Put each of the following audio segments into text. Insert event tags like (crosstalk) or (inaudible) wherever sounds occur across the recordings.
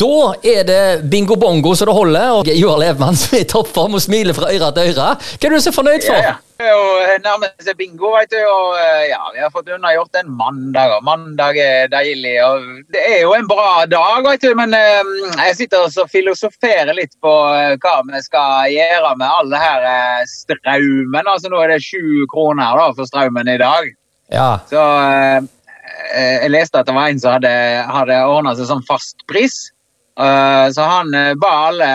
Da er det bingo bongo så det holder, og Joar Levmann som er i toppform og smiler fra øre til øre. Hva er du så fornøyd for? Ja, ja. Er jo nærmest seg bingo, veit du. Og eh, ja, vi har fått unnagjort en mandag, og mandag er deilig. Og det er jo en bra dag, veit du. Men eh, jeg sitter og filosoferer litt på eh, hva vi skal gjøre med all det her strømmen. Altså nå er det sju kroner da, for strømmen i dag. Ja. Så jeg leste at det var en som hadde, hadde ordna seg sånn fastpris. Uh, så han uh, ba alle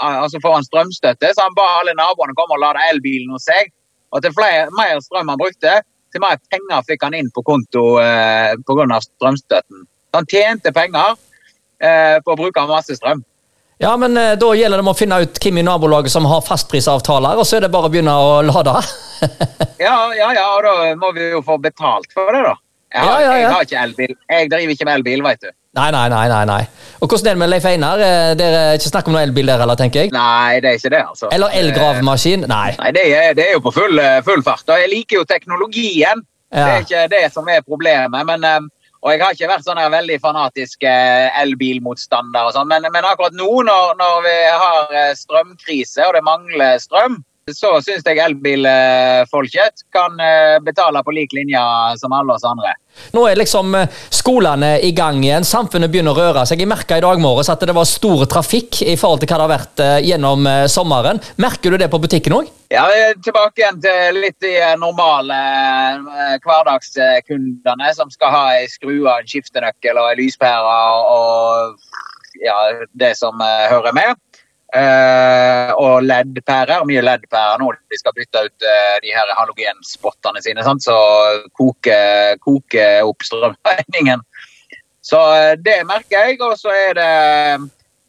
altså får han strømstøtte, så han ba alle naboene komme og lade elbilen hos seg. Og til flere, mer strøm han brukte, til mer penger fikk han inn på konto eh, pga. strømstøtten. Han tjente penger eh, på å bruke masse strøm. Ja, men eh, da gjelder det å finne ut hvem i nabolaget som har fastprisavtaler, og så er det bare å begynne å lade. (laughs) ja, ja, ja, og da må vi jo få betalt for det, da. Jeg har, ja, ja, ja. jeg har ikke elbil. Jeg driver ikke med elbil, vet du. Nei, nei, nei. nei, nei. Og Hvordan er det med Leif Einar? Det er ikke snakk om noen elbil der, eller, tenker jeg? Nei, det er ikke det, altså. Eller elgravemaskin? Nei. Nei, det er, det er, jo på full, eh, full fart. Og jeg liker jo teknologien. Ja. Det er ikke det som er problemet. men... Eh, og jeg har ikke vært sånn veldig fanatisk elbilmotstander, og sånn, men, men, akkurat nå når, når vi har strømkrise og det mangler strøm, så syns jeg elbilfolket kan eh, betale på lik linje som alle oss andre. Nå er liksom eh, skolene i gang igjen, samfunnet begynner å røre seg. Jeg merka i dag morges at det var stor trafikk i forhold til hva det har vært eh, gjennom sommeren. Merker du det på butikken òg? Ja, tilbake igjen til litt de normale hverdagskundene som skal ha ei skrue, en skiftenøkkel og ei lyspære og ja, det som hører med. Uh, og LED-pærer. Mye LED-pærer nå. De skal bytte ut uh, de her halogenspottene sine, sant? så koker koke opp strømregningen. Så uh, det merker jeg. Og så er det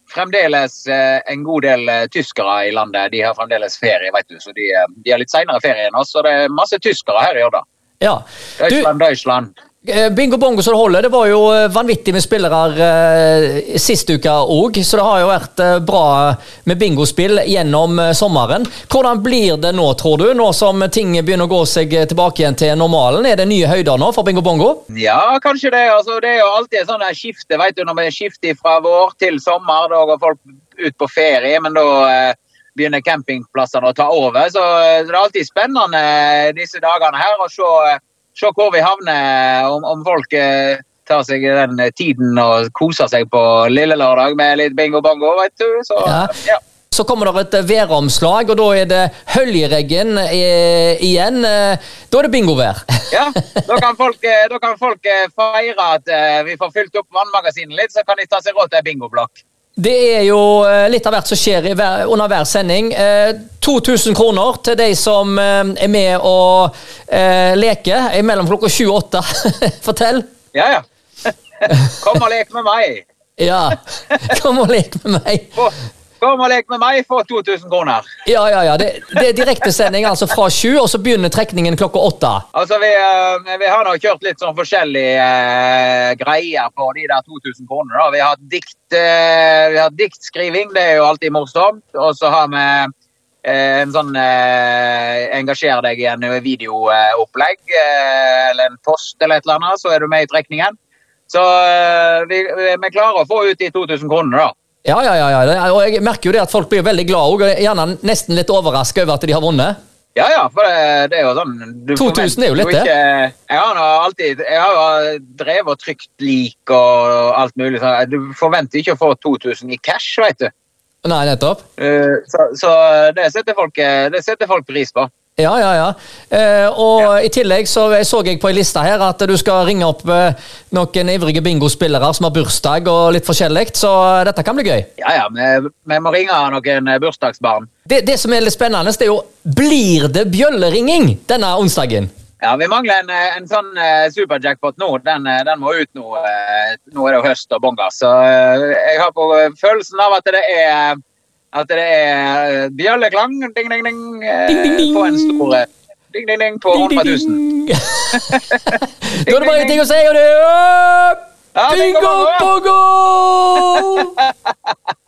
fremdeles en god del tyskere i landet. De har fremdeles ferie, vet du, så de, de har litt seinere ferie enn oss. Så det er masse tyskere her i Odda. Ja. Deutschland, Deutschland. Eh, bingo bongo så det holder. Det var jo eh, vanvittig med spillere eh, sist uke òg, så det har jo vært bra med bingospill gjennom sommeren. Hvordan blir det nå, tror du, nå som ting begynner å gå seg tilbake igjen til normalen? Er det nye høyder nå for bingo bongo? Ja, kanskje det. Altså, det er jo alltid et sånt skifte. Vet du, når vi skifter fra vår til sommer, da går folk ut på ferie, men da begynner campingplassene å ta over. Så det er alltid spennende disse dagene her å se se hvor vi havner, om, om folk eh, tar seg den tiden og koser seg på lille lørdag med litt bingo-bongo, vet du. Så, ja. ja. Så kommer det et væromslag, og da er det Høljereggen eh, igjen. Eh, da er det bingovær. (laughs) ja, da kan, folk, eh, da kan folk feire at vi får fylt opp vannmagasinet litt, så kan de ta seg råd til ei bingoblokk. Det er jo eh, litt av hvert som skjer under hver sending. 2000 eh, kroner til de som eh, er med og leker mellom klokka sju og åtte. (laughs) Fortell. Ja, ja. (laughs) Kom og lek med meg. Ja, (laughs) kom og lek med meg. Kom og lek med meg, for 2000 kroner. Ja, ja, ja. Det, det er direktesending altså fra sju, og så begynner trekningen klokka åtte. Altså, vi, uh, vi har nå kjørt litt sånn forskjellige uh, greier på de der 2000 kronene. Vi har dikt, uh, vi har diktskriving, det er jo alltid morsomt. Og så har vi en sånn engasjer deg i en videoopplegg eller en post eller et eller annet, så er du med i trekningen. Så vi, vi klarer å få ut de 2000 kronene, da. Ja, ja, ja, ja. Og jeg merker jo det at folk blir veldig glad og gjerne nesten litt overraska over at de har vunnet. Ja, ja, for det, det er jo sånn 2000 er jo litt, det. Jeg har alltid jeg har drevet og trykt lik og alt mulig. sånn. Du forventer ikke å få 2000 i cash, vet du. Nei, nettopp. Uh, så, så det, setter folk, det setter folk pris på. Ja, ja, ja. Eh, og ja. I tillegg så, så jeg på ei liste her at du skal ringe opp eh, noen ivrige bingospillere som har bursdag og litt forskjellig, så dette kan bli gøy. Ja, ja, vi, vi må ringe noen eh, bursdagsbarn. Det, det, som er litt spennende, det er jo Blir det bjølleringing denne onsdagen? Ja, vi mangler en, eh, en sånn superjackpot nå. Den, den, må ut nå. Nå er det høst og bongas. Så jeg har på følelsen av at det er at det er eh, bjelleklang ding, ding, ding, ding, ding, ding. på en stor eh, ding, ding, ding på 100 000. (laughs) (laughs) da er det bare én ting å si, og det er Bingo bongo! (laughs)